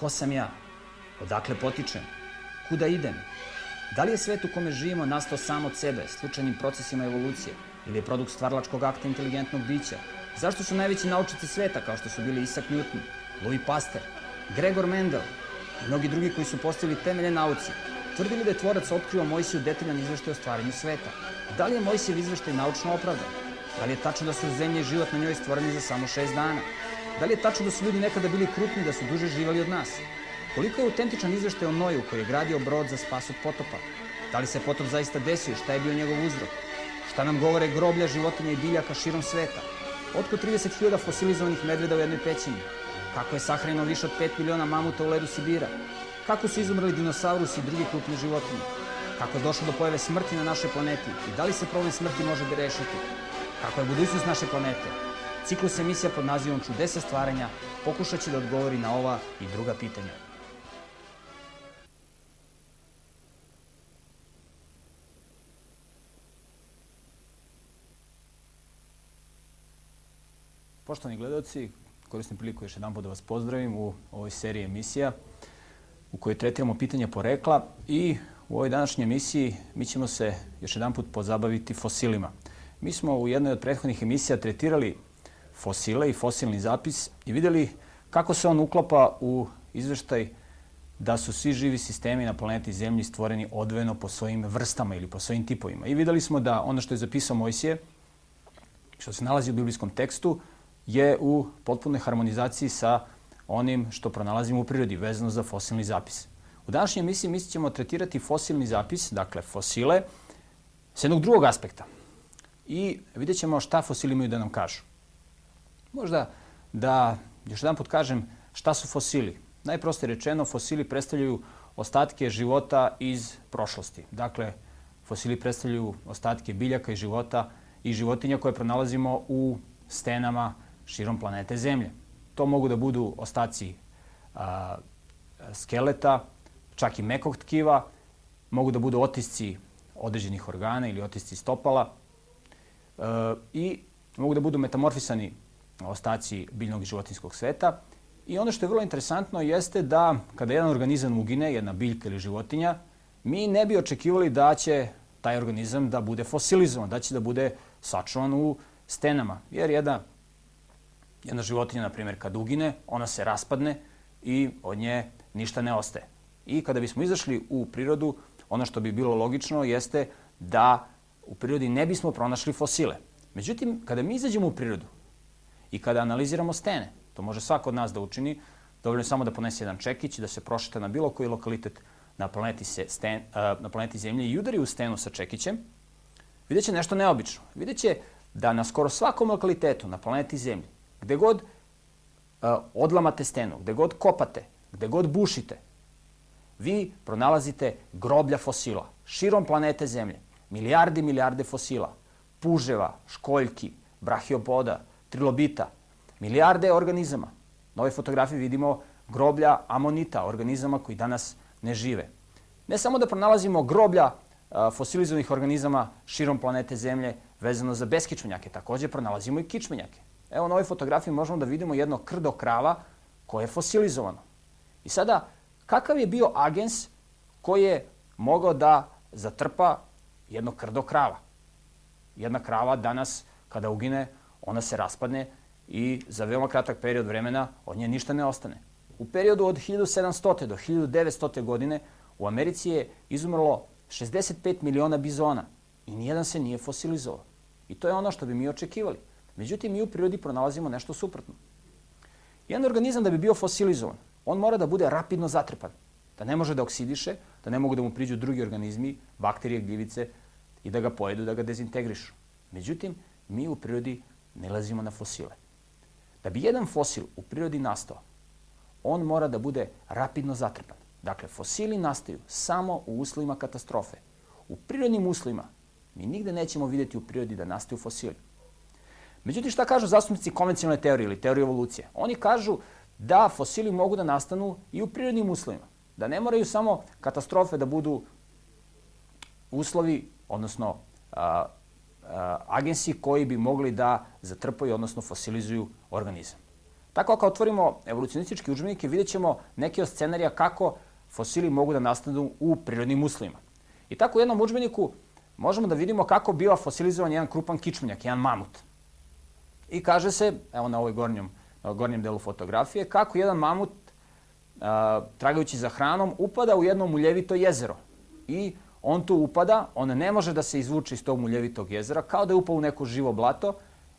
Ko sam ja? Odakle potičem? Kuda idem? Da li je svet u kome živimo nastao sam od sebe, slučajnim procesima evolucije, ili je produkt stvarlačkog akta inteligentnog bića? Zašto su najveći naučnici sveta, kao što su bili Isaac Newton, Louis Pasteur, Gregor Mendel i mnogi drugi koji su postavili temelje nauci, tvrdili da je tvorac otkrio Mojsiju detaljan izveštaj o stvaranju sveta? Da li je Mojsijev izveštaj naučno opravdan? Da li je tačno da su zemlje i život na njoj stvoreni za samo šest dana? Da li je tačno da su ljudi nekada bili krupni da su duže živali od nas? Koliko je autentičan izveštaj o Noju koji je gradio brod za spas od potopa? Da li se potop zaista desio i šta je bio njegov uzrok? Šta nam govore groblja životinja i biljaka širom sveta? Otko 30.000 fosilizovanih medveda u jednoj pećini? Kako je sahranjeno više od 5 miliona mamuta u ledu Sibira? Kako su izumrli dinosaurusi i drugi krupne životinje? Kako je došlo do pojave smrti na našoj planeti i da li se problem smrti može rešiti? Kako je budućnost naše planete? Ciklus emisija pod nazivom Čudesa stvaranja pokušat će da odgovori na ova i druga pitanja. Poštovani gledalci, koristim priliku još jedan da vas pozdravim u ovoj seriji emisija u kojoj tretiramo pitanja porekla i u ovoj današnjoj emisiji mi ćemo se još jedan put pozabaviti fosilima. Mi smo u jednoj od prethodnih emisija tretirali fosile i fosilni zapis i videli kako se on uklapa u izveštaj da su svi živi sistemi na planeti Zemlji stvoreni odvojeno po svojim vrstama ili po svojim tipovima. I videli smo da ono što je zapisao Mojsije, što se nalazi u biblijskom tekstu, je u potpunoj harmonizaciji sa onim što pronalazimo u prirodi, vezano za fosilni zapis. U današnjoj emisiji mi ćemo tretirati fosilni zapis, dakle fosile, s jednog drugog aspekta. I vidjet ćemo šta fosili imaju da nam kažu. Možda da još jedan put kažem šta su fosili. Najprostije rečeno, fosili predstavljaju ostatke života iz prošlosti. Dakle, fosili predstavljaju ostatke biljaka i života i životinja koje pronalazimo u stenama širom planete Zemlje. To mogu da budu ostaci a, skeleta, čak i mekog tkiva, mogu da budu otisci određenih organa ili otisci stopala e, i mogu da budu metamorfisani ostaci biljnog i životinskog sveta. I ono što je vrlo interesantno jeste da kada jedan organizam ugine, jedna biljka ili životinja, mi ne bi očekivali da će taj organizam da bude fosilizovan, da će da bude sačuvan u stenama. Jer jedna Jedna životinja, na primjer, kad ugine, ona se raspadne i od nje ništa ne ostaje. I kada bismo izašli u prirodu, ono što bi bilo logično jeste da u prirodi ne bismo pronašli fosile. Međutim, kada mi izađemo u prirodu i kada analiziramo stene, to može svako od nas da učini, dovoljno je samo da ponese jedan čekić da se prošeta na bilo koji lokalitet na planeti, se, sten, na planeti Zemlje i udari u stenu sa čekićem, vidjet će nešto neobično. Vidjet će da na skoro svakom lokalitetu na planeti Zemlji Gde god uh, odlamate stenu, gde god kopate, gde god bušite, vi pronalazite groblja fosila širom planete Zemlje. Milijardi, milijarde fosila. Puževa, školjki, brahiopoda, trilobita. Milijarde organizama. Na ovoj fotografiji vidimo groblja amonita, organizama koji danas ne žive. Ne samo da pronalazimo groblja uh, fosilizovanih organizama širom planete Zemlje vezano za beskičmenjake, takođe pronalazimo i kičmenjake. Evo na ovoj fotografiji možemo da vidimo jedno krdo krava koje je fosilizovano. I sada, kakav je bio agens koji je mogao da zatrpa jedno krdo krava? Jedna krava danas, kada ugine, ona se raspadne i za veoma kratak period vremena od nje ništa ne ostane. U periodu od 1700. do 1900. godine u Americi je izumrlo 65 miliona bizona i nijedan se nije fosilizovao. I to je ono što bi mi očekivali. Međutim, mi u prirodi pronalazimo nešto suprotno. Jedan organizam da bi bio fosilizovan, on mora da bude rapidno zatrpan, da ne može da oksidiše, da ne mogu da mu priđu drugi organizmi, bakterije, gljivice i da ga pojedu, da ga dezintegrišu. Međutim, mi u prirodi ne lazimo na fosile. Da bi jedan fosil u prirodi nastao, on mora da bude rapidno zatrpan. Dakle, fosili nastaju samo u uslovima katastrofe. U prirodnim uslovima mi nigde nećemo videti u prirodi da nastaju fosili. Međutim, šta kažu zastupnici konvencionalne teorije ili teorije evolucije? Oni kažu da fosili mogu da nastanu i u prirodnim uslovima. Da ne moraju samo katastrofe da budu uslovi, odnosno a, agensi koji bi mogli da zatrpaju, odnosno fosilizuju organizam. Tako ako otvorimo evolucionističke učbenike, vidjet ćemo neke od scenarija kako fosili mogu da nastanu u prirodnim uslovima. I tako u jednom učbeniku možemo da vidimo kako biva fosilizovan jedan krupan kičmenjak, jedan mamut. I kaže se, evo na ovoj gornjom, na gornjem delu fotografije, kako jedan mamut, a, tragajući za hranom, upada u jedno muljevito jezero. I on tu upada, on ne može da se izvuče iz tog muljevitog jezera, kao da je upao u neko živo blato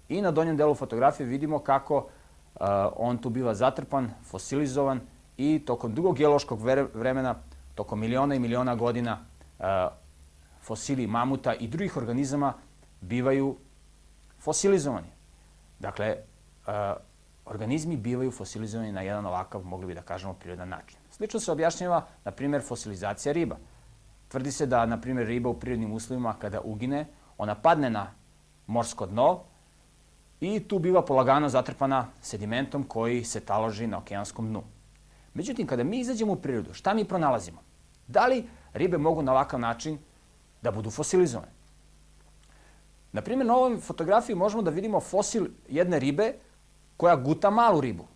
i na donjem delu fotografije vidimo kako on tu biva zatrpan, fosilizovan i tokom dugog geološkog vremena, tokom miliona i miliona godina, fosili mamuta i drugih organizama bivaju fosilizovani. Dakle, organizmi bivaju fosilizovani na jedan ovakav, mogli bi da kažemo, prirodan način. Slično se objašnjava, na primjer, fosilizacija riba. Tvrdi se da, na primjer, riba u prirodnim uslovima, kada ugine, ona padne na morsko dno i tu biva polagano zatrpana sedimentom koji se taloži na okeanskom dnu. Međutim, kada mi izađemo u prirodu, šta mi pronalazimo? Da li ribe mogu na ovakav način da budu fosilizovane? Na primjer, na ovoj fotografiji možemo da vidimo fosil jedne ribe koja guta malu ribu.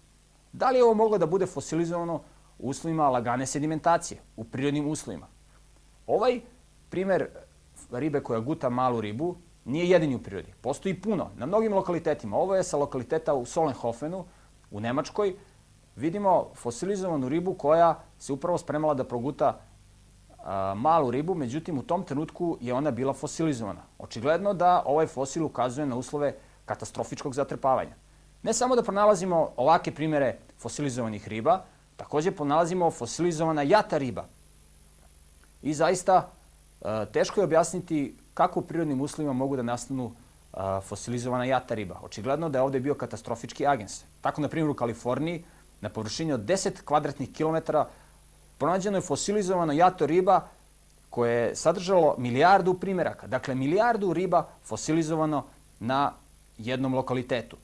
Da li je ovo moglo da bude fosilizovano u uslovima lagane sedimentacije, u prirodnim uslovima? Ovaj primer ribe koja guta malu ribu nije jedini u prirodi. Postoji puno, na mnogim lokalitetima. Ovo je sa lokaliteta u Solenhofenu, u Nemačkoj. Vidimo fosilizovanu ribu koja se upravo spremala da proguta a, malu ribu, međutim u tom trenutku je ona bila fosilizovana. Očigledno da ovaj fosil ukazuje na uslove katastrofičkog zatrpavanja. Ne samo da pronalazimo ovake primere fosilizovanih riba, takođe pronalazimo fosilizovana jata riba. I zaista teško je objasniti kako u prirodnim uslovima mogu da nastanu a, fosilizovana jata riba. Očigledno da je ovde bio katastrofički agens. Tako, na primjer, u Kaliforniji, na površini od 10 kvadratnih kilometara, pronađeno je fosilizovano jato riba koje je sadržalo milijardu primeraka. Dakle, milijardu riba fosilizovano na jednom lokalitetu.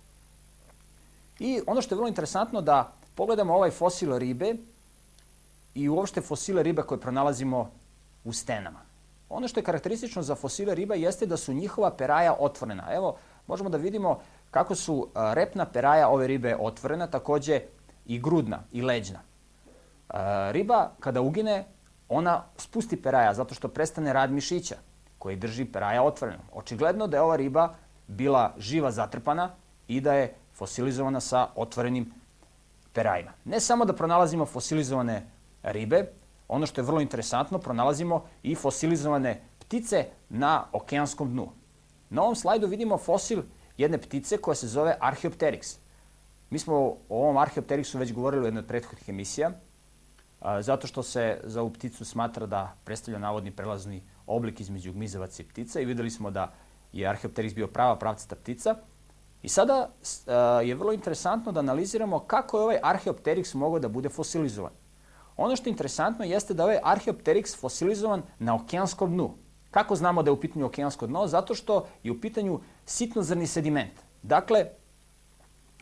I ono što je vrlo interesantno da pogledamo ovaj fosil ribe i uopšte fosile ribe koje pronalazimo u stenama. Ono što je karakteristično za fosile riba jeste da su njihova peraja otvorena. Evo, možemo da vidimo kako su repna peraja ove ribe otvorena, takođe i grudna i leđna. Riba kada ugine, ona spusti peraja zato što prestane rad mišića koji drži peraja otvorenom. Očigledno da je ova riba bila živa zatrpana i da je fosilizovana sa otvorenim perajima. Ne samo da pronalazimo fosilizovane ribe, ono što je vrlo interesantno, pronalazimo i fosilizovane ptice na okeanskom dnu. Na ovom slajdu vidimo fosil jedne ptice koja se zove Archaeopteryx. Mi smo o ovom Archaeopteryxu već govorili u jednoj od prethodnih emisija, zato što se za ovu pticu smatra da predstavlja navodni prelazni oblik između gmizavaca i ptica i videli smo da je Archaeopteryx bio prava pravcata ptica. I sada je vrlo interesantno da analiziramo kako je ovaj Archaeopteryx mogao da bude fosilizovan. Ono što je interesantno jeste da je ovaj Archaeopteryx fosilizovan na okeanskom dnu. Kako znamo da je u pitanju okeansko dno? Zato što je u pitanju sitnozrni sediment. Dakle,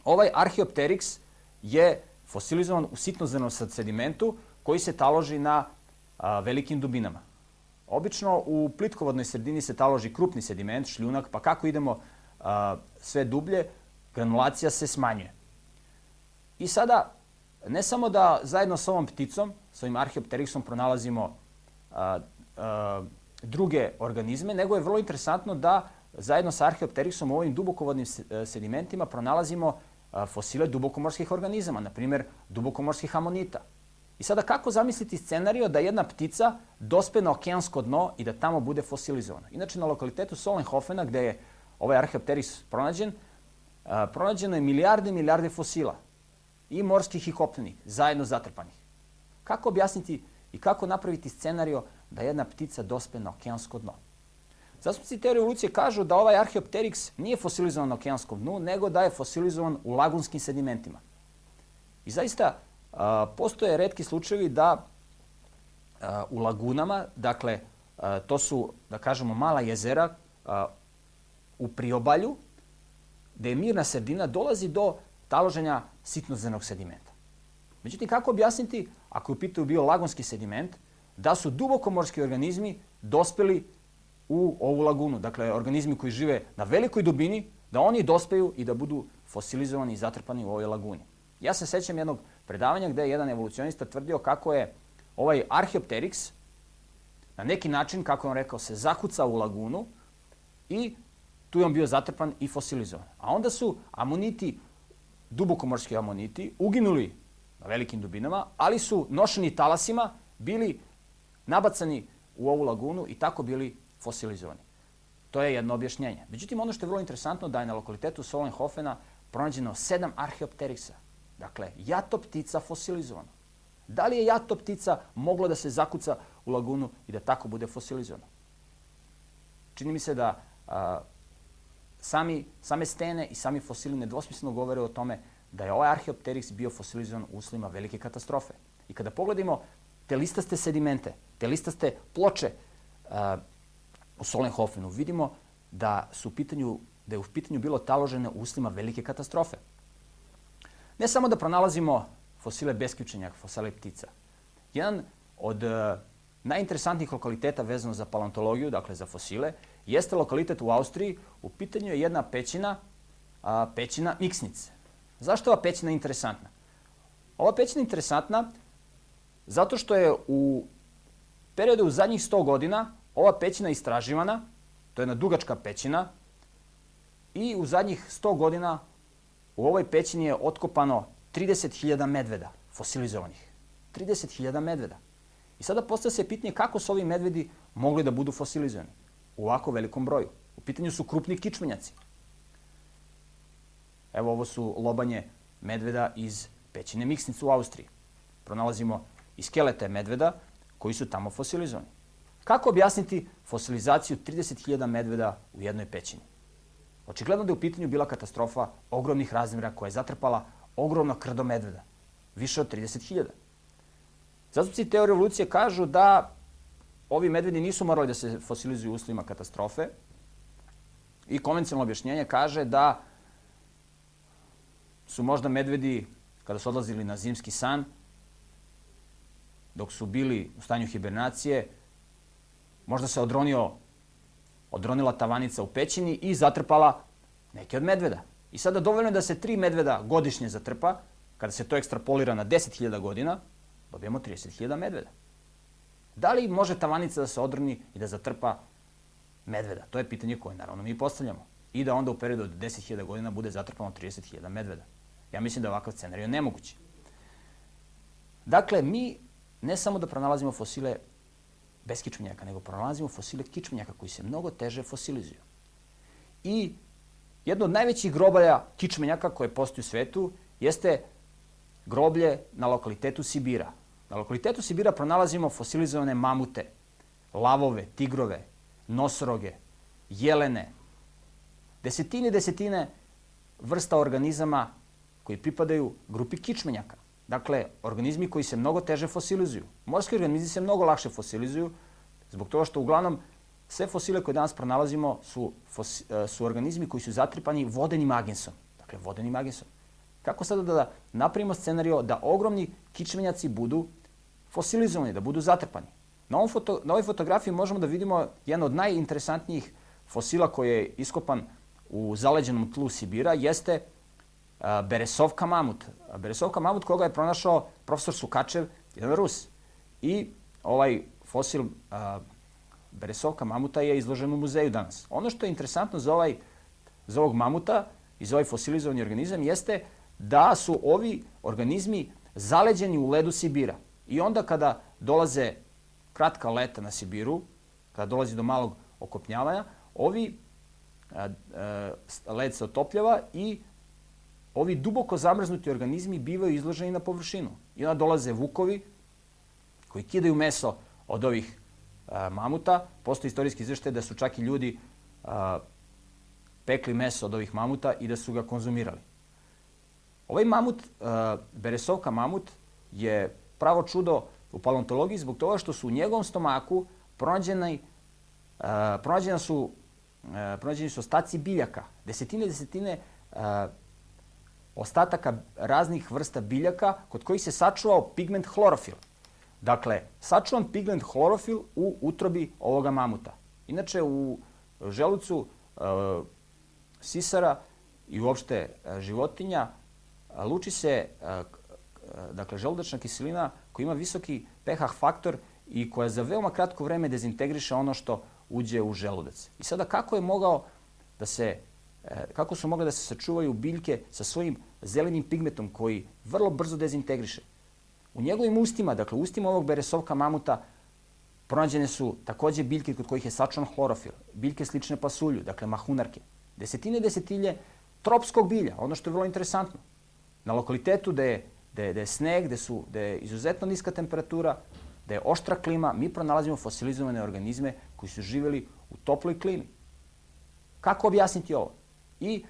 ovaj Archaeopteryx je fosilizovan u sitnozrnom sedimentu koji se taloži na a, velikim dubinama. Obično u plitkovodnoj sredini se taloži krupni sediment, šljunak, pa kako idemo a, sve dublje, granulacija se smanjuje. I sada ne samo da zajedno sa ovom pticom, sa ovim arheopteriksom pronalazimo a, a, druge organizme, nego je vrlo interesantno da zajedno sa arheopteriksom u ovim dubokovodnim e, sedimentima pronalazimo fosile dubokomorskih organizama, na primjer dubokomorskih amonita. I sada kako zamisliti scenario da jedna ptica dospe na okeansko dno i da tamo bude fosilizovana? Inače, na lokalitetu Solenhofena, gde je ovaj arheopteriks pronađen, pronađeno je milijarde i milijarde fosila i morskih i kopnenih, zajedno zatrpanih. Kako objasniti i kako napraviti scenario da jedna ptica dospe na okeansko dno? Zastupnici teorije evolucije kažu da ovaj Archaeopteryx nije fosilizovan na okeanskom dnu, nego da je fosilizovan u lagunskim sedimentima. I zaista postoje redki slučajevi da u lagunama, dakle, to su, da kažemo, mala jezera u priobalju, gde je mirna sredina, dolazi do taloženja sitnozemnog sedimenta. Međutim, kako objasniti, ako je u pitanju bio lagonski sediment, da su dubokomorski organizmi dospeli u ovu lagunu, dakle organizmi koji žive na velikoj dubini, da oni dospeju i da budu fosilizovani i zatrpani u ovoj laguni. Ja se sećam jednog predavanja gde je jedan evolucionista tvrdio kako je ovaj Archaeopteryx na neki način, kako je on rekao, se zakucao u lagunu i tu je on bio zatrpan i fosilizovan. A onda su amoniti, dubokomorski amoniti, uginuli na velikim dubinama, ali su nošeni talasima bili nabacani u ovu lagunu i tako bili fosilizovani. To je jedno objašnjenje. Međutim, ono što je vrlo interesantno da je na lokalitetu Solenhofena pronađeno sedam arheopteriksa. Dakle, jato ptica fosilizovana. Da li je jato ptica moglo da se zakuca u lagunu i da tako bude fosilizovano? Čini mi se da a, sami, same stene i sami fosili nedvosmisleno govore o tome da je ovaj arheopteriks bio fosilizovan u uslovima velike katastrofe. I kada pogledimo te listaste sedimente, te listaste ploče uh, u Solenhofenu, vidimo da su u pitanju da je u pitanju bilo taložene u uslovima velike katastrofe. Ne samo da pronalazimo fosile besključenja, fosile ptica. Jedan od uh, najinteresantnijih lokaliteta vezano za paleontologiju, dakle za fosile, jeste lokalitet u Austriji. U pitanju je jedna pećina, a, pećina Miksnice. Zašto je ova pećina interesantna? Ova pećina je interesantna zato što je u periodu u zadnjih 100 godina ova pećina istraživana, to je jedna dugačka pećina, i u zadnjih 100 godina u ovoj pećini je otkopano 30.000 medveda fosilizovanih. 30.000 medveda. I sada postavlja se pitanje kako su ovi medvedi mogli da budu fosilizovani u ovako velikom broju. U pitanju su krupni kičmenjaci. Evo ovo su lobanje medveda iz pećine Miksnicu u Austriji. Pronalazimo i skelete medveda koji su tamo fosilizovani. Kako objasniti fosilizaciju 30.000 medveda u jednoj pećini? Očigledno da je u pitanju bila katastrofa ogromnih razmjera koja je zatrpala ogromno krdo medveda. Više od 30.000. Zastupci teorije evolucije kažu da ovi medvedi nisu morali da se fosilizuju u uslovima katastrofe i konvencionalno objašnjenje kaže da su možda medvedi, kada su odlazili na zimski san, dok su bili u stanju hibernacije, možda se odronio, odronila tavanica u pećini i zatrpala neke od medveda. I sada dovoljno je da se tri medveda godišnje zatrpa, kada se to ekstrapolira na 10.000 godina, dobijemo 30.000 medveda. Da li može tavanica da se odrni i da zatrpa medveda? To je pitanje koje naravno mi postavljamo. I da onda u periodu od 10.000 godina bude zatrpano 30.000 medveda. Ja mislim da je ovakav scenarij nemoguć. Dakle, mi ne samo da pronalazimo fosile bez kičmenjaka, nego pronalazimo fosile kičmenjaka koji se mnogo teže fosilizuju. I jedno od najvećih grobalja kičmenjaka koje postoji u svetu jeste groblje na lokalitetu Sibira. Na lokalitetu Sibira pronalazimo fosilizovane mamute, lavove, tigrove, nosoroge, jelene, desetine i desetine vrsta organizama koji pripadaju grupi kičmenjaka. Dakle, organizmi koji se mnogo teže fosilizuju. Morski organizmi se mnogo lakše fosilizuju zbog toga što uglavnom sve fosile koje danas pronalazimo su, fos, e, su organizmi koji su zatripani vodenim agensom. Dakle, vodenim agensom. Kako sada da napravimo scenario da ogromni kičmenjaci budu fosilizovani, da budu zatrpani? Na, ovom foto, na ovoj fotografiji možemo da vidimo jedan od najinteresantnijih fosila koji je iskopan u zaleđenom tlu Sibira, jeste a, Beresovka mamut. Beresovka mamut koga je pronašao profesor Sukačev, jedan Rus. I ovaj fosil a, Beresovka mamuta je izložen u muzeju danas. Ono što je interesantno za, ovaj, za ovog mamuta i za ovaj fosilizovani organizam jeste da su ovi organizmi zaleđeni u ledu Sibira. I onda kada dolaze kratka leta na Sibiru, kada dolazi do malog okopnjavanja, ovi a, a, led se otopljava i ovi duboko zamrznuti organizmi bivaju izloženi na površinu. I onda dolaze vukovi koji kidaju meso od ovih a, mamuta. Postoji istorijski izveštaj da su čak i ljudi a, pekli meso od ovih mamuta i da su ga konzumirali. Ovaj mamut, uh, Beresovka mamut, je pravo čudo u paleontologiji zbog toga što su u njegovom stomaku pronađeni, uh, pronađena su, uh, pronađeni su ostaci biljaka, desetine desetine uh, ostataka raznih vrsta biljaka kod kojih se sačuvao pigment hlorofil. Dakle, sačuvan pigment hlorofil u utrobi ovoga mamuta. Inače, u želucu uh, sisara i uopšte životinja luči se dakle, želudačna kiselina koja ima visoki pH faktor i koja za veoma kratko vreme dezintegriše ono što uđe u želudac. I sada kako je mogao da se e, kako su mogle da se sačuvaju biljke sa svojim zelenim pigmentom koji vrlo brzo dezintegriše. U njegovim ustima, dakle u ustima ovog beresovka mamuta, pronađene su takođe biljke kod kojih je sačan hlorofil, biljke slične pasulju, dakle mahunarke. Desetine desetilje tropskog bilja, ono što je vrlo interesantno. Na lokalitetu gde je, gde je, gde je sneg, gde, su, gde je izuzetno niska temperatura, da je oštra klima, mi pronalazimo fosilizovane organizme koji su živeli u toploj klimi. Kako objasniti ovo? I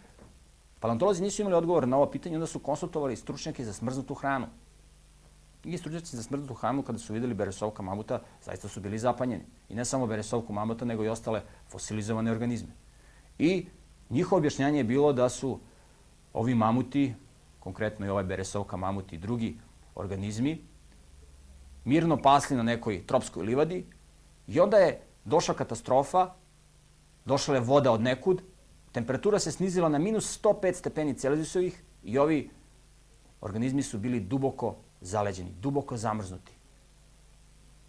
paleontolozi nisu imali odgovor na ovo pitanje, onda su konsultovali stručnjake za smrznutu hranu. I stručnjaci za smrznutu hranu, kada su videli beresovka mamuta, zaista su bili zapanjeni. I ne samo beresovku mamuta, nego i ostale fosilizovane organizme. I njihovo objašnjanje je bilo da su ovi mamuti, konkretno i ovaj beresovka mamut i drugi organizmi, mirno pasli na nekoj tropskoj livadi i onda je došla katastrofa, došla je voda od nekud, temperatura se snizila na minus 105 stepeni Celzijusovih i ovi organizmi su bili duboko zaleđeni, duboko zamrznuti.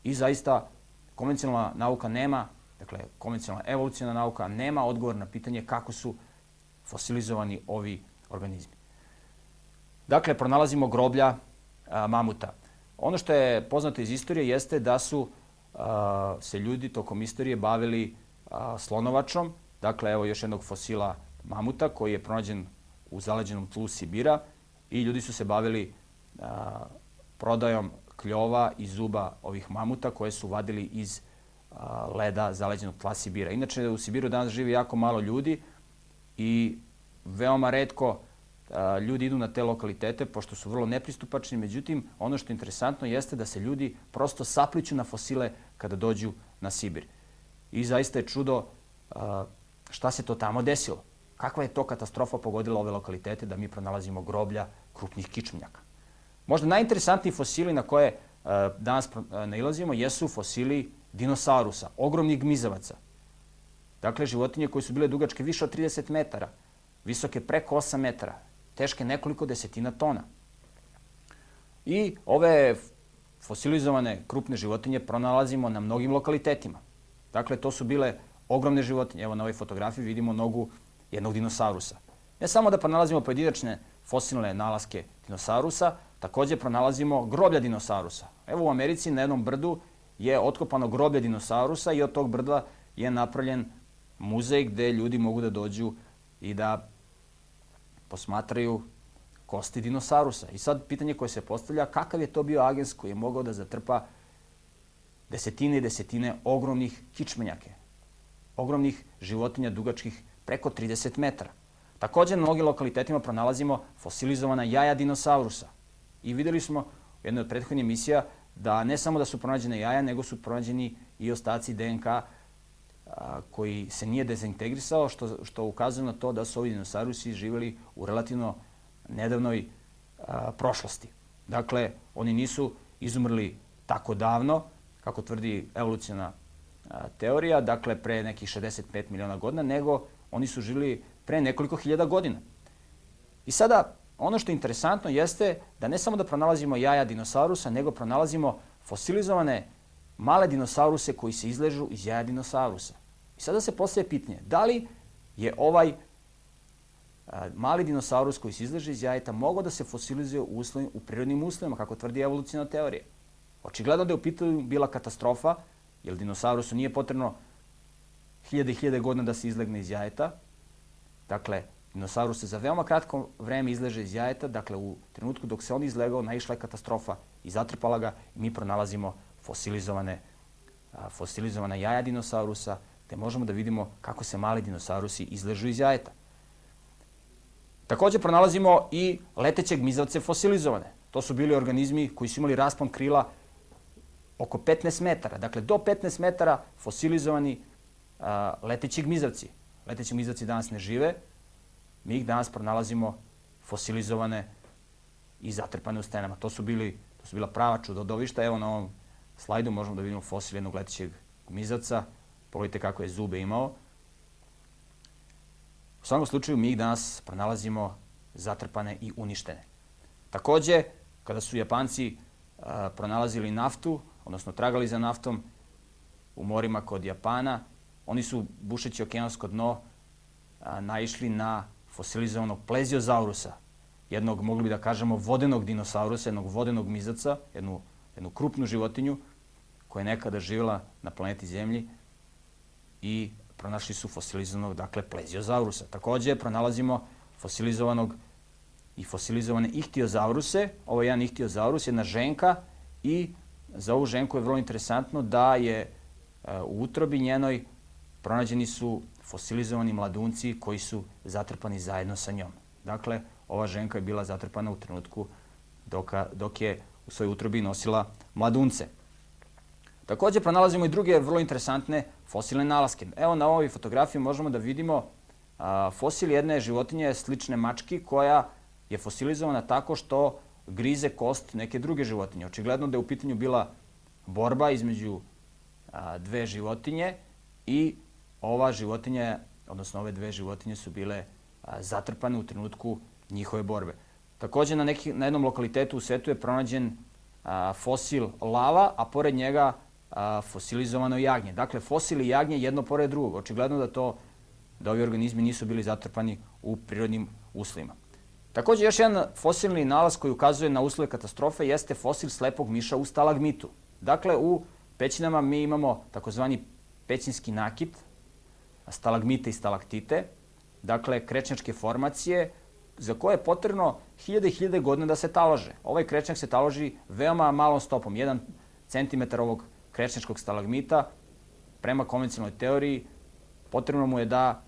I zaista konvencionalna nauka nema, dakle konvencionalna evolucijna nauka nema odgovor na pitanje kako su fosilizovani ovi organizmi. Dakle, pronalazimo groblja mamuta. Ono što je poznato iz istorije jeste da su se ljudi tokom istorije bavili slonovačom, dakle evo još jednog fosila mamuta koji je pronađen u zaleđenom tlu Sibira i ljudi su se bavili prodajom kljova i zuba ovih mamuta koje su vadili iz leda zaleđenog tla Sibira. Inače u Sibiru danas živi jako malo ljudi i veoma redko ljudi idu na te lokalitete, pošto su vrlo nepristupačni, međutim, ono što je interesantno jeste da se ljudi prosto sapliću na fosile kada dođu na Sibir. I zaista je čudo šta se to tamo desilo. Kakva je to katastrofa pogodila ove lokalitete da mi pronalazimo groblja krupnih kičmenjaka. Možda najinteresantniji fosili na koje danas nailazimo jesu fosili dinosaurusa, ogromnih gmizavaca. Dakle, životinje koje su bile dugačke više od 30 metara, visoke preko 8 metara, teške nekoliko desetina tona. I ove fosilizovane krupne životinje pronalazimo na mnogim lokalitetima. Dakle, to su bile ogromne životinje. Evo na ovoj fotografiji vidimo nogu jednog dinosaurusa. Ne samo da pronalazimo pojedinačne fosilne nalaske dinosaurusa, takođe pronalazimo groblja dinosaurusa. Evo u Americi na jednom brdu je otkopano groblje dinosaurusa i od tog brda je napravljen muzej gde ljudi mogu da dođu i da posmatraju kosti dinosaurusa. I sad pitanje koje se postavlja, kakav je to bio agens koji je mogao da zatrpa desetine i desetine ogromnih kičmenjake, ogromnih životinja dugačkih preko 30 metara. Takođe, na mnogim lokalitetima pronalazimo fosilizovana jaja dinosaurusa. I videli smo u jednoj od prethodnih emisija da ne samo da su pronađene jaja, nego su pronađeni i ostaci DNK koji se nije dezintegrisao, što, što ukazuje na to da su ovi dinosaurusi živjeli u relativno nedavnoj a, prošlosti. Dakle, oni nisu izumrli tako davno, kako tvrdi evolucijna a, teorija, dakle pre nekih 65 miliona godina, nego oni su živjeli pre nekoliko hiljada godina. I sada, ono što je interesantno jeste da ne samo da pronalazimo jaja dinosaurusa, nego pronalazimo fosilizovane male dinosauruse koji se izležu iz jaja dinosaurusa. I sada se postaje pitanje, da li je ovaj mali dinosaurus koji se izleže iz jajeta mogao da se fosilizuje u, uslovim, u prirodnim uslovima, kako tvrdi evolucijna teorija? Očigledno da je u pitanju bila katastrofa, jer dinosaurusu nije potrebno hiljade i hiljade godina da se izlegne iz jajeta. Dakle, dinosaurus se za veoma kratko vreme izleže iz jajeta, dakle u trenutku dok se on izlegao, naišla je katastrofa i zatrpala ga i mi pronalazimo fosilizovane, a, fosilizovana jaja dinosaurusa, gde možemo da vidimo kako se mali dinosaurusi izležu iz jajeta. Takođe pronalazimo i leteće gmizavce fosilizovane. To su bili organizmi koji su imali raspon krila oko 15 metara. Dakle, do 15 metara fosilizovani a, leteći gmizavci. Leteći gmizavci danas ne žive. Mi ih danas pronalazimo fosilizovane i zatrpane u stenama. To su, bili, to su bila prava čudodovišta. Evo na ovom slajdu možemo da vidimo fosil jednog letećeg gmizavca Pogledajte kako je zube imao. U svakom slučaju mi ih danas pronalazimo zatrpane i uništene. Takođe, kada su Japanci a, pronalazili naftu, odnosno tragali za naftom u morima kod Japana, oni su, bušeći okeansko dno, a, naišli na fosilizovanog pleziozaurusa, jednog, mogli bi da kažemo, vodenog dinosaurusa, jednog vodenog mizaca, jednu, jednu krupnu životinju koja je nekada živjela na planeti Zemlji i pronašli su fosilizovanog, dakle, pleziozaurusa. Takođe, pronalazimo fosilizovanog i fosilizovane ihtiozauruse. Ovo je jedan ihtiozaurus, jedna ženka i za ovu ženku je vrlo interesantno da je e, u utrobi njenoj pronađeni su fosilizovani mladunci koji su zatrpani zajedno sa njom. Dakle, ova ženka je bila zatrpana u trenutku dok, dok je u svojoj utrobi nosila mladunce. Takođe, pronalazimo i druge vrlo interesantne fosilne nalaske. Evo na ovoj fotografiji možemo da vidimo fosil jedne životinje slične mački koja je fosilizovana tako što grize kost neke druge životinje. Očigledno da je u pitanju bila borba između dve životinje i ova životinja, odnosno ove dve životinje su bile zatrpane u trenutku njihove borbe. Takođe na, neki, na jednom lokalitetu u svetu je pronađen fosil lava, a pored njega a, fosilizovano jagnje. Dakle, fosili jagnje jedno pored drugog. Očigledno da to da ovi organizmi nisu bili zatrpani u prirodnim uslovima. Takođe, još jedan fosilni nalaz koji ukazuje na uslove katastrofe jeste fosil slepog miša u stalagmitu. Dakle, u pećinama mi imamo takozvani pećinski nakit, stalagmite i stalaktite, dakle, krečnjačke formacije, za koje je potrebno hiljade i hiljade godina da se talože. Ovaj krečnjak se taloži veoma malom stopom, 1 cm ovog krečnjačkog stalagmita, prema konvencionalnoj teoriji, potrebno mu je da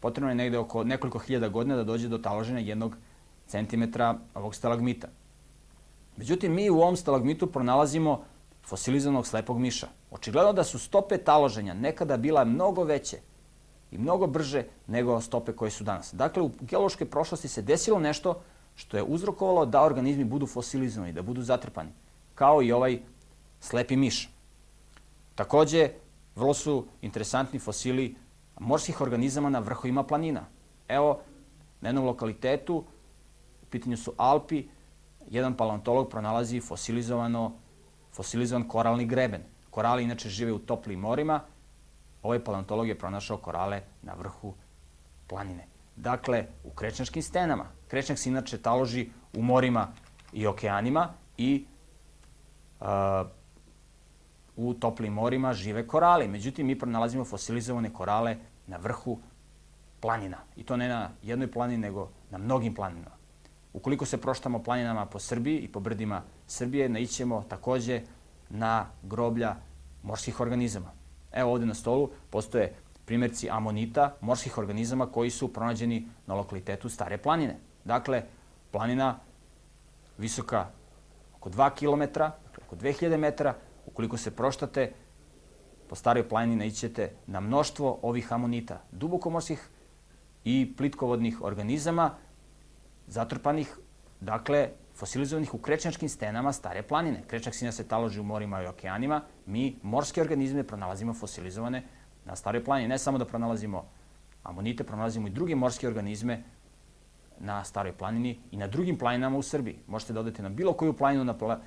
potrebno je negde oko nekoliko hiljada godina da dođe do taloženja jednog centimetra ovog stalagmita. Međutim, mi u ovom stalagmitu pronalazimo fosilizovanog slepog miša. Očigledno da su stope taloženja nekada bila mnogo veće i mnogo brže nego stope koje su danas. Dakle, u geološkoj prošlosti se desilo nešto što je uzrokovalo da organizmi budu fosilizovani, da budu zatrpani, kao i ovaj slepi miš. Takođe, vrlo su interesantni fosili morskih organizama na vrhovima planina. Evo, na jednom lokalitetu, u pitanju su Alpi, jedan paleontolog pronalazi fosilizovano, fosilizovan koralni greben. Korali inače žive u toplim morima, ovaj paleontolog je pronašao korale na vrhu planine. Dakle, u krečnjačkim stenama. Krečnjak se inače taloži u morima i okeanima i uh, u toplim morima žive korali. Međutim, mi pronalazimo fosilizovane korale na vrhu planina. I to ne na jednoj planini, nego na mnogim planinama. Ukoliko se proštamo planinama po Srbiji i po brdima Srbije, naićemo takođe na groblja morskih organizama. Evo ovde na stolu postoje primjerci amonita, morskih organizama koji su pronađeni na lokalitetu Stare planine. Dakle, planina visoka oko 2 km, dakle oko 2000 metara, ukoliko se proštate, po staroj planini naićete na mnoštvo ovih amonita, dubokomorskih i plitkovodnih organizama, zatrpanih, dakle, fosilizovanih u krečnjačkim stenama stare planine. Krečnjak sina se taloži u morima i okeanima, mi morske organizme pronalazimo fosilizovane na staroj planini. Ne samo da pronalazimo amonite, pronalazimo i druge morske organizme na staroj planini i na drugim planinama u Srbiji. Možete da odete na bilo koju planinu na, pla,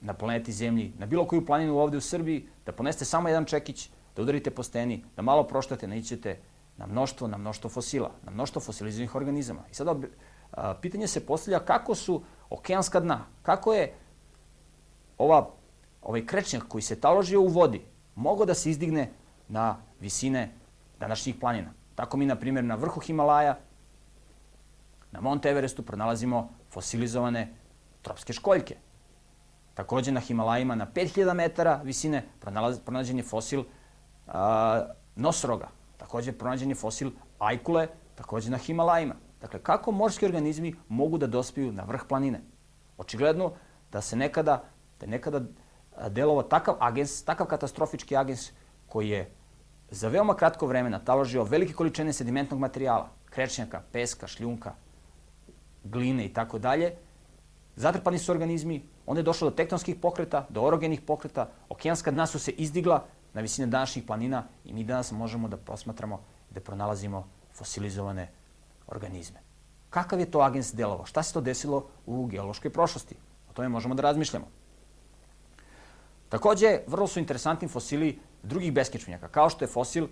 na planeti Zemlji, na bilo koju planinu ovde u Srbiji, da ponesete samo jedan čekić, da udarite po steni, da malo proštate, naićete na mnoštvo, na mnoštvo fosila, na mnoštvo fosilizovanih organizama. I sada pitanje se postavlja kako su okeanska dna, kako je ova, ovaj krečnjak koji se taložio u vodi mogao da se izdigne na visine današnjih planina. Tako mi, na primjer, na vrhu Himalaja, na Mont Everestu pronalazimo fosilizovane tropske školjke. Takođe na Himalajima na 5000 metara visine pronađen je fosil a, nosoroga. Takođe pronađen je fosil ajkule, takođe na Himalajima. Dakle, kako morski organizmi mogu da dospiju na vrh planine? Očigledno da se nekada, da nekada delovo takav agens, takav katastrofički agens koji je za veoma kratko vreme nataložio velike količine sedimentnog materijala, krečnjaka, peska, šljunka, gline i tako dalje, zatrpani su organizmi, onda je došlo do tektonskih pokreta, do orogenih pokreta, okeanska dna su se izdigla na visine današnjih planina i mi danas možemo da posmatramo da pronalazimo fosilizovane organizme. kakav je to agens delovao, šta se to desilo u geološkoj prošlosti. O tome možemo da razmišljamo. Takođe, vrlo su interesantni fosili drugih beskičmenjaka, kao što je fosil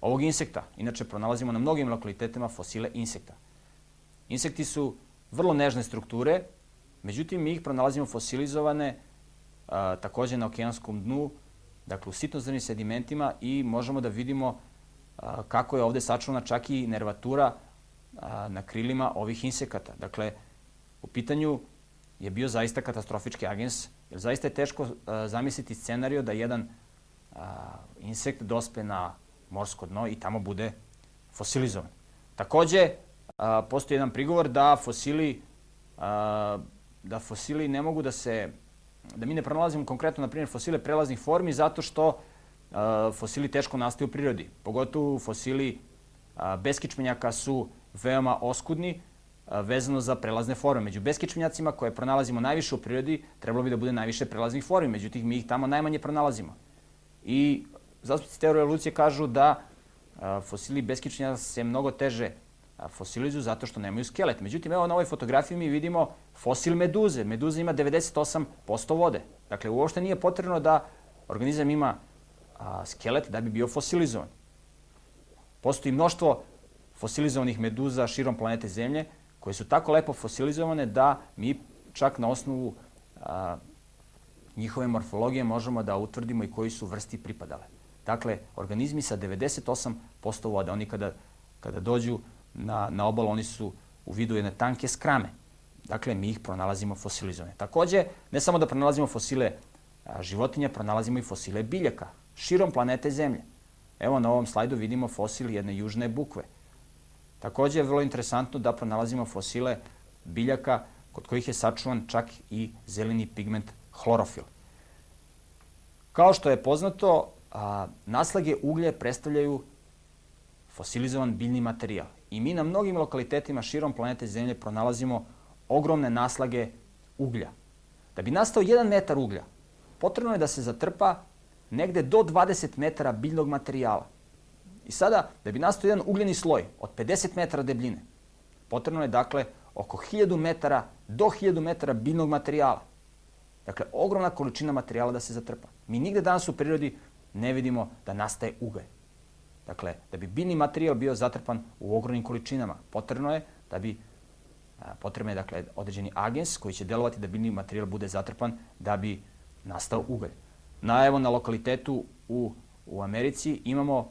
ovog insekta. Inače, pronalazimo na mnogim lokalitetima fosile insekta. Insekti su vrlo nežne strukture, međutim, mi ih pronalazimo fosilizovane a, takođe na okeanskom dnu, dakle u sitnozrnim sedimentima i možemo da vidimo a, kako je ovde sačuvana čak i nervatura a, na krilima ovih insekata. Dakle, u pitanju je bio zaista katastrofički agens, jer zaista je teško a, zamisliti scenario da jedan a, insekt dospe na morsko dno i tamo bude fosilizovan. Takođe, a, postoji jedan prigovor da fosili, a, da fosili ne mogu da se, da mi ne pronalazimo konkretno, na primjer, fosile prelaznih formi zato što a, fosili teško nastaju u prirodi. Pogotovo fosili a, beskičmenjaka su veoma oskudni a, vezano za prelazne forme. Među beskičmenjacima koje pronalazimo najviše u prirodi, trebalo bi da bude najviše prelaznih formi, međutim mi ih tamo najmanje pronalazimo. I zastupci teorije evolucije kažu da fosili beskičmenjaka se mnogo teže fosilizuju zato što nemaju skelet. Međutim, evo na ovoj fotografiji mi vidimo fosil meduze. Meduza ima 98% vode. Dakle, uopšte nije potrebno da organizam ima a, skelet da bi bio fosilizovan. Postoji mnoštvo fosilizovanih meduza širom planete Zemlje koje su tako lepo fosilizovane da mi čak na osnovu a, njihove morfologije možemo da utvrdimo i koji su vrsti pripadale. Dakle, organizmi sa 98% vode, oni kada, kada dođu na, na obalu, oni su u vidu jedne tanke skrame. Dakle, mi ih pronalazimo fosilizovane. Takođe, ne samo da pronalazimo fosile životinja, pronalazimo i fosile biljaka širom planete Zemlje. Evo na ovom slajdu vidimo fosil jedne južne bukve. Takođe je vrlo interesantno da pronalazimo fosile biljaka kod kojih je sačuvan čak i zeleni pigment hlorofil. Kao što je poznato, a, naslage uglje predstavljaju fosilizovan biljni materijal. I mi na mnogim lokalitetima širom planete Zemlje pronalazimo ogromne naslage uglja. Da bi nastao jedan metar uglja, potrebno je da se zatrpa negde do 20 metara biljnog materijala. I sada, da bi nastao jedan ugljeni sloj od 50 metara debljine, potrebno je dakle oko 1000 metara do 1000 metara biljnog materijala. Dakle, ogromna količina materijala da se zatrpa. Mi nigde danas u prirodi ne vidimo da nastaje ugalj. Dakle, da bi biljni materijal bio zatrpan u ogromnim količinama, potrebno je da bi potrebno je dakle određeni agens koji će delovati da biljni materijal bude zatrpan da bi nastao ugalj. Na, evo, na lokalitetu u, u Americi imamo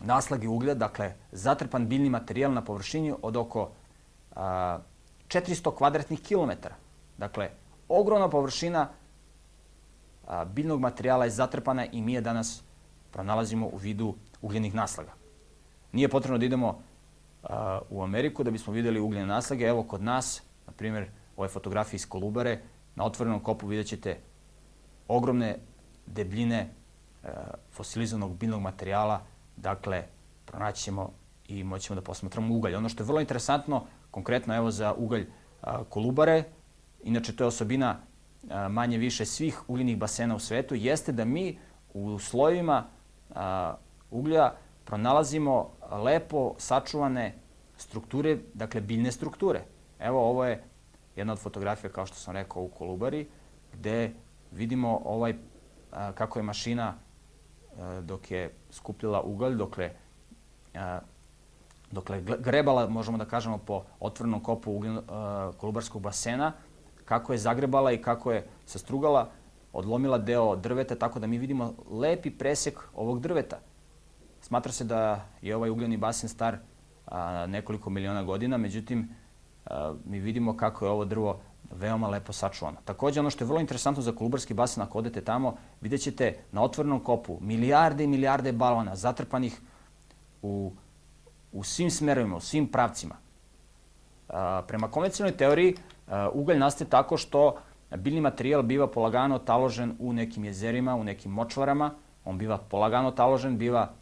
naslage uglja, dakle zatrpan biljni materijal na površini od oko a, 400 kvadratnih kilometara. Dakle, ogromna površina a, biljnog materijala je zatrpana i mi je danas pronalazimo u vidu ugljenih naslaga. Nije potrebno da idemo a, u Ameriku da bismo videli ugljene naslage. Evo kod nas, na primjer, ove fotografije iz Kolubare, na otvorenom kopu vidjet ćete ogromne debljine fosilizovanog biljnog materijala, dakle, pronaći ćemo i moćemo da posmatramo ugalj. Ono što je vrlo interesantno, konkretno evo za ugalj a, Kolubare, inače to je osobina a, manje više svih ugljenih basena u svetu, jeste da mi u slojevima uglja pronalazimo lepo sačuvane strukture, dakle biljne strukture. Evo ovo je jedna od fotografija, kao što sam rekao, u Kolubari, gde vidimo ovaj, a, kako je mašina a, dok je skupljala ugalj, dokle, a, dokle grebala, možemo da kažemo, po otvornom kopu ugljen, a, kolubarskog basena, kako je zagrebala i kako je sastrugala, odlomila deo drveta, tako da mi vidimo lepi presek ovog drveta. Smatra se da je ovaj ugljeni basen star a, nekoliko miliona godina, međutim, a, mi vidimo kako je ovo drvo veoma lepo sačuvano. Takođe, ono što je vrlo interesantno za Kolubarski basen, ako odete tamo, vidjet ćete na otvorenom kopu milijarde i milijarde balona zatrpanih u, u svim smerovima, u svim pravcima. A, prema konvencionalnoj teoriji, ugalj nastaje tako što biljni materijal biva polagano taložen u nekim jezerima, u nekim močvarama, on biva polagano taložen, biva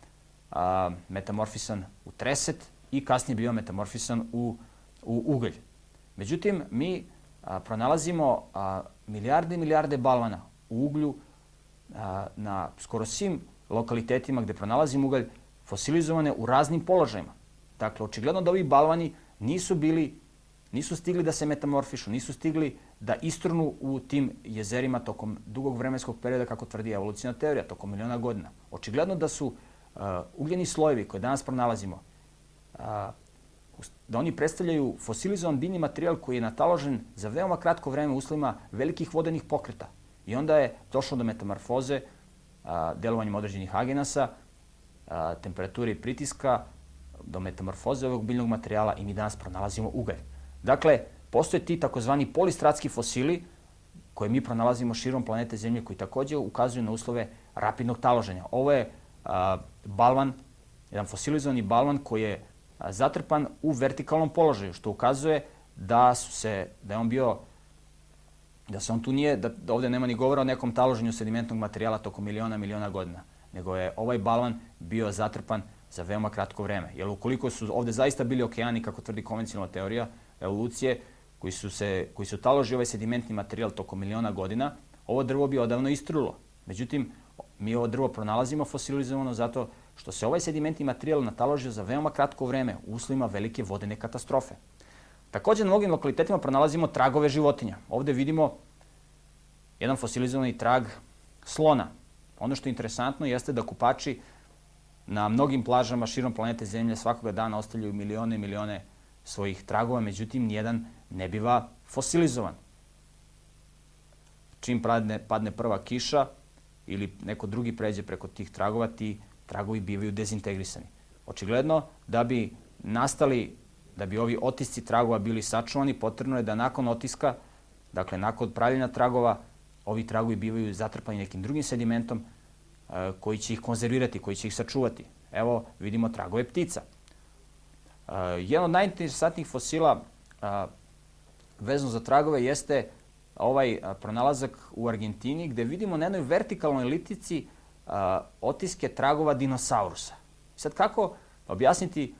a, metamorfisan u treset i kasnije biva metamorfisan u, u ugalj. Međutim, mi a, pronalazimo a, milijarde i milijarde balvana u uglju a, na skoro svim lokalitetima gde pronalazimo ugalj fosilizovane u raznim položajima. Dakle, očigledno da ovi balvani nisu bili, nisu stigli da se metamorfišu, nisu stigli da istrunu u tim jezerima tokom dugog vremenskog perioda, kako tvrdi evolucijna teorija, tokom miliona godina. Očigledno da su uh, ugljeni slojevi koje danas pronalazimo, uh, da oni predstavljaju fosilizovan biljni materijal koji je nataložen za veoma kratko vreme uslovima velikih vodenih pokreta. I onda je došlo do metamorfoze a, delovanjem određenih agenasa, a, temperature i pritiska, do metamorfoze ovog biljnog materijala i mi danas pronalazimo ugalj. Dakle, postoje ti takozvani polistratski fosili koje mi pronalazimo širom planete Zemlje koji takođe ukazuju na uslove rapidnog taloženja. Ovo je a, balvan, jedan fosilizovani balvan koji je zatrpan u vertikalnom položaju, što ukazuje da su se, da je on bio da se on tu nije, da, da ovde nema ni govora o nekom taloženju sedimentnog materijala tokom miliona, miliona godina, nego je ovaj balvan bio zatrpan za veoma kratko vreme. Jer ukoliko su ovde zaista bili okeani, kako tvrdi konvencionalna teorija evolucije, koji su, se, koji su taloži ovaj sedimentni materijal tokom miliona godina, ovo drvo bi odavno istrulo. Međutim, mi ovo drvo pronalazimo fosilizovano zato što se ovaj sedimentni materijal nataložio za veoma kratko vreme u uslovima velike vodene katastrofe. Takođe, na mnogim lokalitetima pronalazimo tragove životinja. Ovde vidimo jedan fosilizovani trag slona. Ono što je interesantno jeste da kupači na mnogim plažama širom planete Zemlje svakoga dana ostavljaju milione i milione svojih tragova, međutim, nijedan ne biva fosilizovan. Čim padne, padne prva kiša ili neko drugi pređe preko tih tragova, ti tragovi bivaju dezintegrisani. Očigledno, da bi nastali Da bi ovi otisci tragova bili sačuvani, potrebno je da nakon otiska, dakle nakon pravljenja tragova, ovi tragovi bivaju zatrpani nekim drugim sedimentom e, koji će ih konzervirati, koji će ih sačuvati. Evo vidimo tragove ptica. E, jedan od najinteresantnijih fosila e, vezano za tragove jeste ovaj pronalazak u Argentini gde vidimo na jednoj vertikalnoj litici otiske tragova dinosaurusa. Sad kako objasniti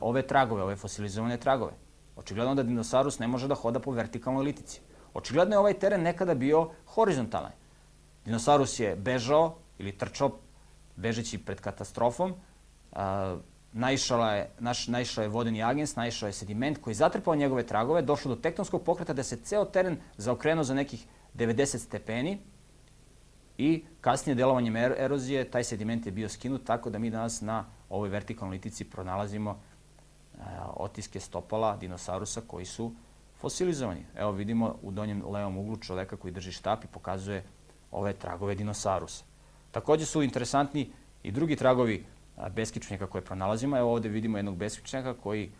ove tragove, ove fosilizovane tragove. Očigledno da dinosaurus ne može da hoda po vertikalnoj litici. Očigledno je ovaj teren nekada bio horizontalan. Dinosaurus je bežao ili trčao bežeći pred katastrofom, a, naišala je, naš, naišao je vodeni agens, naišao je sediment koji je zatrpao njegove tragove, došlo do tektonskog pokreta da se ceo teren zaokrenuo za nekih 90 stepeni i kasnije delovanjem er erozije taj sediment je bio skinut tako da mi danas na ovoj vertikalnoj litici pronalazimo e, otiske stopala dinosaurusa koji su fosilizovani. Evo vidimo u donjem levom uglu čoveka koji drži štap i pokazuje ove tragove dinosaurusa. Takođe su interesantni i drugi tragovi beskičnjaka koje pronalazimo. Evo ovde vidimo jednog beskičnjaka koji,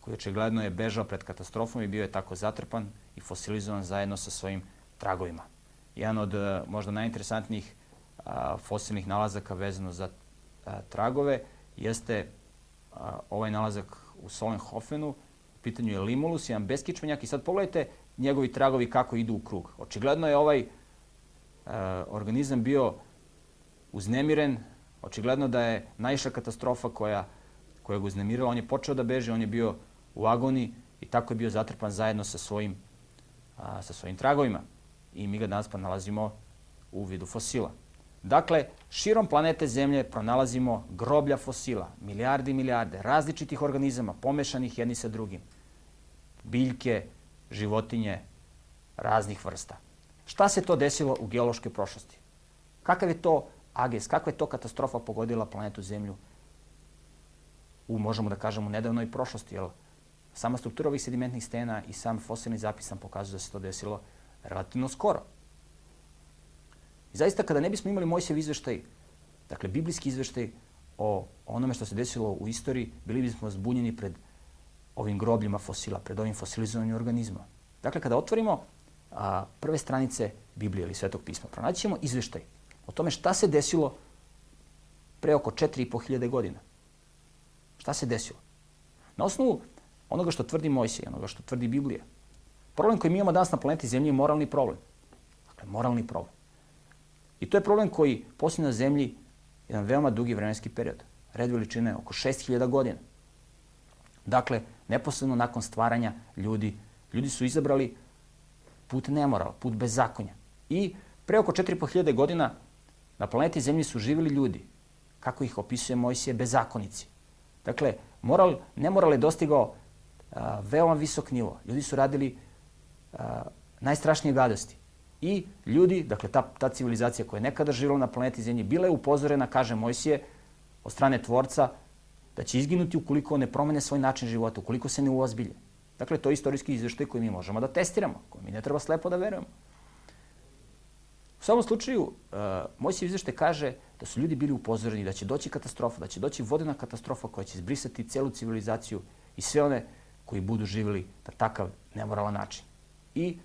koji očigledno je bežao pred katastrofom i bio je tako zatrpan i fosilizovan zajedno sa svojim tragovima. Jedan od e, možda najinteresantnijih fosilnih nalazaka vezano za tragove jeste a, ovaj nalazak u Solenhofenu, u pitanju je Limulus, jedan beskičmenjak i sad pogledajte njegovi tragovi kako idu u krug. Očigledno je ovaj a, organizam bio uznemiren, očigledno da je najša katastrofa koja, koja ga uznemirala, on je počeo da beže, on je bio u agoni i tako je bio zatrpan zajedno sa svojim, a, sa svojim tragovima. I mi ga danas pa nalazimo u vidu fosila. Dakle, širom planete Zemlje pronalazimo groblja fosila, milijarde i milijarde različitih organizama pomešanih jedni sa drugim. Biljke, životinje, raznih vrsta. Šta se to desilo u geološkoj prošlosti? Kakav je to ages, kakva je to katastrofa pogodila planetu Zemlju u, možemo da kažemo, nedavnoj prošlosti, jer sama struktura ovih sedimentnih stena i sam fosilni zapis nam pokazuje da se to desilo relativno skoro. I zaista kada ne bismo imali Mojsev izveštaj, dakle biblijski izveštaj o onome što se desilo u istoriji, bili bismo zbunjeni pred ovim grobljima fosila, pred ovim fosilizovanjem organizma. Dakle, kada otvorimo a, prve stranice Biblije ili Svetog pisma, pronaći ćemo izveštaj o tome šta se desilo pre oko 4.500 godina. Šta se desilo? Na osnovu onoga što tvrdi Mojsej, onoga što tvrdi Biblija. Problem koji mi imamo danas na planeti Zemlji je moralni problem. Dakle, moralni problem. I to je problem koji postoji na zemlji jedan veoma dugi vremenski period. Red veličine oko 6000 godina. Dakle, neposledno nakon stvaranja ljudi, ljudi su izabrali put nemorala, put bezakonja. I pre oko 4500 godina na planeti Zemlji su živjeli ljudi, kako ih opisuje Mojsije, bezakonici. Dakle, moral, nemoral je dostigao a, veoma visok nivo. Ljudi su radili a, najstrašnije gadosti. I ljudi, dakle ta, ta civilizacija koja je nekada živjela na planeti Zemlji, bila je upozorena, kaže Mojsije, od strane Tvorca, da će izginuti ukoliko ne promene svoj način života, ukoliko se ne uozbilje. Dakle, to je istorijski izveštaj koji mi možemo da testiramo, koji mi ne treba slepo da verujemo. U svakom slučaju, uh, moj se izveštaj kaže da su ljudi bili upozoreni da će doći katastrofa, da će doći vodena katastrofa koja će izbrisati celu civilizaciju i sve one koji budu živjeli na takav nemoralan način. I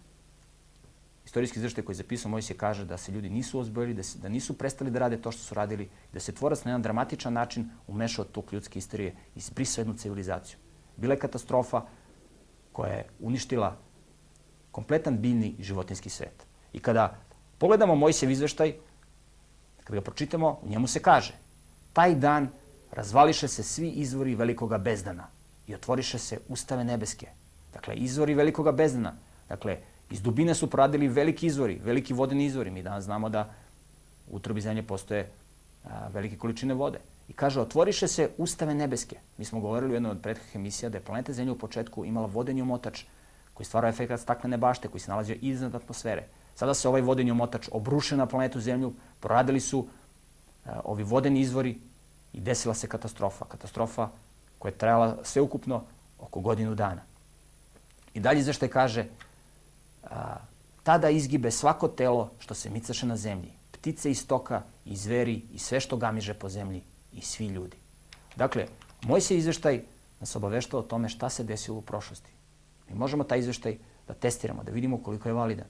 istorijski izveštaj koji je zapisao Mojsije kaže da se ljudi nisu ozbojili, da, se, da nisu prestali da rade to što su radili, da se tvorac na jedan dramatičan način umešao tok ljudske istorije i izbrisao jednu civilizaciju. Bila je katastrofa koja je uništila kompletan biljni životinski svet. I kada pogledamo Mojsijev izveštaj, kada ga pročitamo, u njemu se kaže taj dan razvališe se svi izvori velikoga bezdana i otvoriše se ustave nebeske. Dakle, izvori velikoga bezdana. Dakle, Iz dubine su proradili veliki izvori, veliki vodeni izvori. Mi danas znamo da u utrobi zemlje postoje a, velike količine vode. I kaže, otvoriše se ustave nebeske. Mi smo govorili u jednoj od prethodnih emisija da je planeta Zemlja u početku imala vodeni omotač koji stvara efekt staklene bašte koji se nalazio iznad atmosfere. Sada se ovaj vodeni omotač obrušio na planetu Zemlju, proradili su a, ovi vodeni izvori i desila se katastrofa. Katastrofa koja je trajala sveukupno oko godinu dana. I dalje izveštaj kaže a, tada izgibe svako telo što se micaše na zemlji. Ptice i stoka, i zveri, i sve što gamiže po zemlji, i svi ljudi. Dakle, moj se izveštaj nas obaveštao o tome šta se desilo u prošlosti. Mi možemo taj izveštaj da testiramo, da vidimo koliko je validan.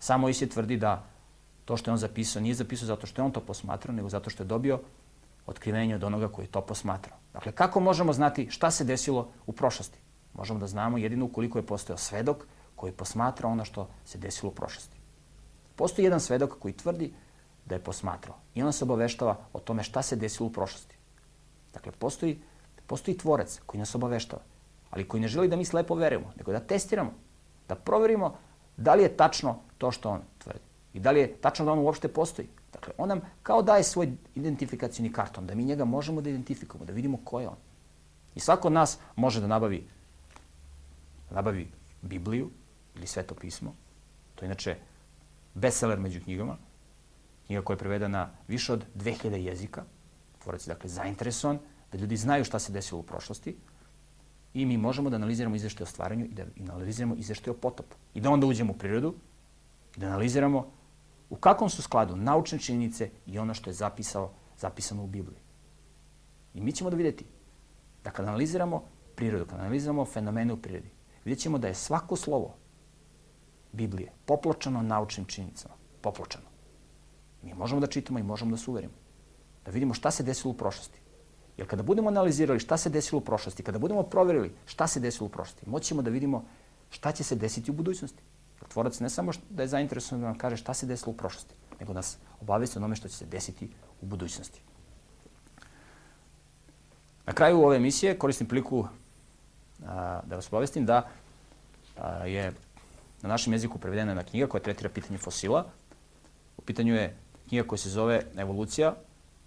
Samo Mojsije tvrdi da to što je on zapisao nije zapisao zato što je on to posmatrao, nego zato što je dobio otkrivenje od onoga koji je to posmatrao. Dakle, kako možemo znati šta se desilo u prošlosti? Možemo da znamo jedino ukoliko je postojao svedok koji posmatra ono što se desilo u prošlosti. Postoji jedan svedok koji tvrdi da je posmatrao i on se obaveštava o tome šta se desilo u prošlosti. Dakle, postoji, postoji tvorec koji nas obaveštava, ali koji ne želi da mi slepo verujemo, nego da testiramo, da proverimo da li je tačno to što on tvrdi i da li je tačno da on uopšte postoji. Dakle, on nam kao daje svoj identifikacijni karton, da mi njega možemo da identifikujemo, da vidimo ko je on. I svako od nas može da nabavi, nabavi Bibliju, ili Sveto pismo. To je inače bestseller među knjigama. Knjiga koja je prevedena na više od 2000 jezika. Tvorac je dakle zainteresovan da ljudi znaju šta se desilo u prošlosti i mi možemo da analiziramo izveštaje o stvaranju i da analiziramo izveštaje o potopu. I da onda uđemo u prirodu i da analiziramo u kakvom su skladu naučne činjenice i ono što je zapisao, zapisano u Bibliji. I mi ćemo da videti da kad analiziramo prirodu, kad analiziramo fenomene u prirodi, vidjet ćemo da je svako slovo Biblije, popločano naučnim činjenicama. Popločano. Mi možemo da čitamo i možemo da se uverimo. Da vidimo šta se desilo u prošlosti. Jer kada budemo analizirali šta se desilo u prošlosti, kada budemo proverili šta se desilo u prošlosti, moćemo da vidimo šta će se desiti u budućnosti. Jer tvorac ne samo da je zainteresovan da nam kaže šta se desilo u prošlosti, nego nas obavesti onome što će se desiti u budućnosti. Na kraju ove emisije koristim priliku a, da vas obavestim da a, je na našem jeziku prevedena jedna knjiga koja tretira pitanje fosila. U pitanju je knjiga koja se zove Evolucija.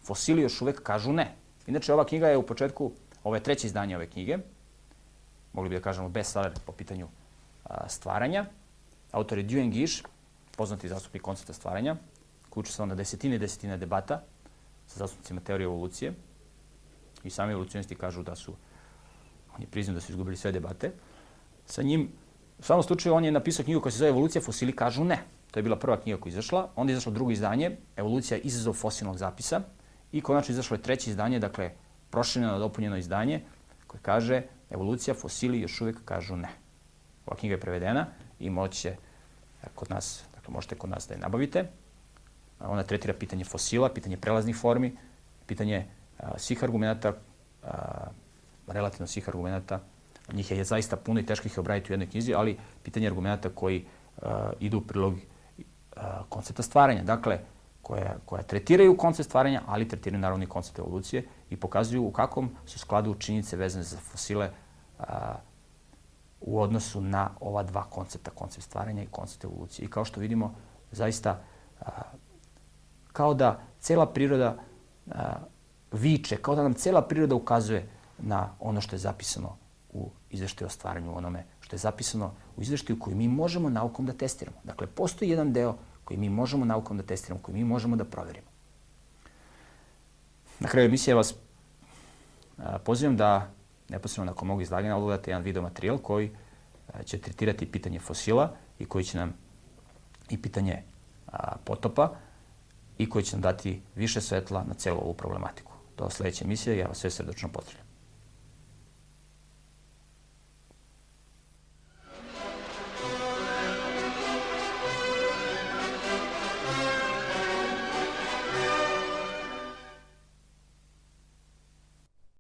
Fosili još uvek kažu ne. Inače, ova knjiga je u početku, ovo je treće izdanje ove knjige, mogli bi da kažemo bestseller po pitanju a, stvaranja. Autor je Duen Gish, poznati zastupnik koncepta stvaranja, koji učestvao na desetine i desetine debata sa zastupnicima teorije evolucije. I sami evolucionisti kažu da su, oni priznaju da su izgubili sve debate. Sa njim U svakom slučaju on je napisao knjigu koja se zove Evolucija fosili kažu ne. To je bila prva knjiga koja je izašla. Onda je izašlo drugo izdanje, Evolucija izazov fosilnog zapisa. I konačno izašlo je treće izdanje, dakle prošireno, dopunjeno izdanje koje kaže Evolucija fosili još uvijek kažu ne. Ova knjiga je prevedena i moće e, kod nas, dakle možete kod nas da je nabavite. Ona tretira pitanje fosila, pitanje prelaznih formi, pitanje a, svih argumenta, a, relativno svih argumenta njih je zaista puno i teško ih obraditi u jednoj knjizi, ali pitanje argumenta koji uh, idu u prilog koncepta stvaranja. Dakle, koja, koja tretiraju koncept stvaranja, ali tretiraju naravno i koncept evolucije i pokazuju u kakvom su skladu činjenice vezane za fosile uh, u odnosu na ova dva koncepta, koncept stvaranja i koncept evolucije. I kao što vidimo, zaista uh, kao da cela priroda uh, viče, kao da nam cela priroda ukazuje na ono što je zapisano u izveštaju o stvaranju onome što je zapisano u izveštaju koji mi možemo naukom da testiramo. Dakle, postoji jedan deo koji mi možemo naukom da testiramo, koji mi možemo da proverimo. Na kraju emisije vas pozivam da neposredno nakon mog izlaganja odgledate jedan video materijal koji će tretirati pitanje fosila i koji će nam i pitanje potopa i koji će nam dati više svetla na celu ovu problematiku. Do sledeće emisije, ja vas sve srdečno pozdravljam.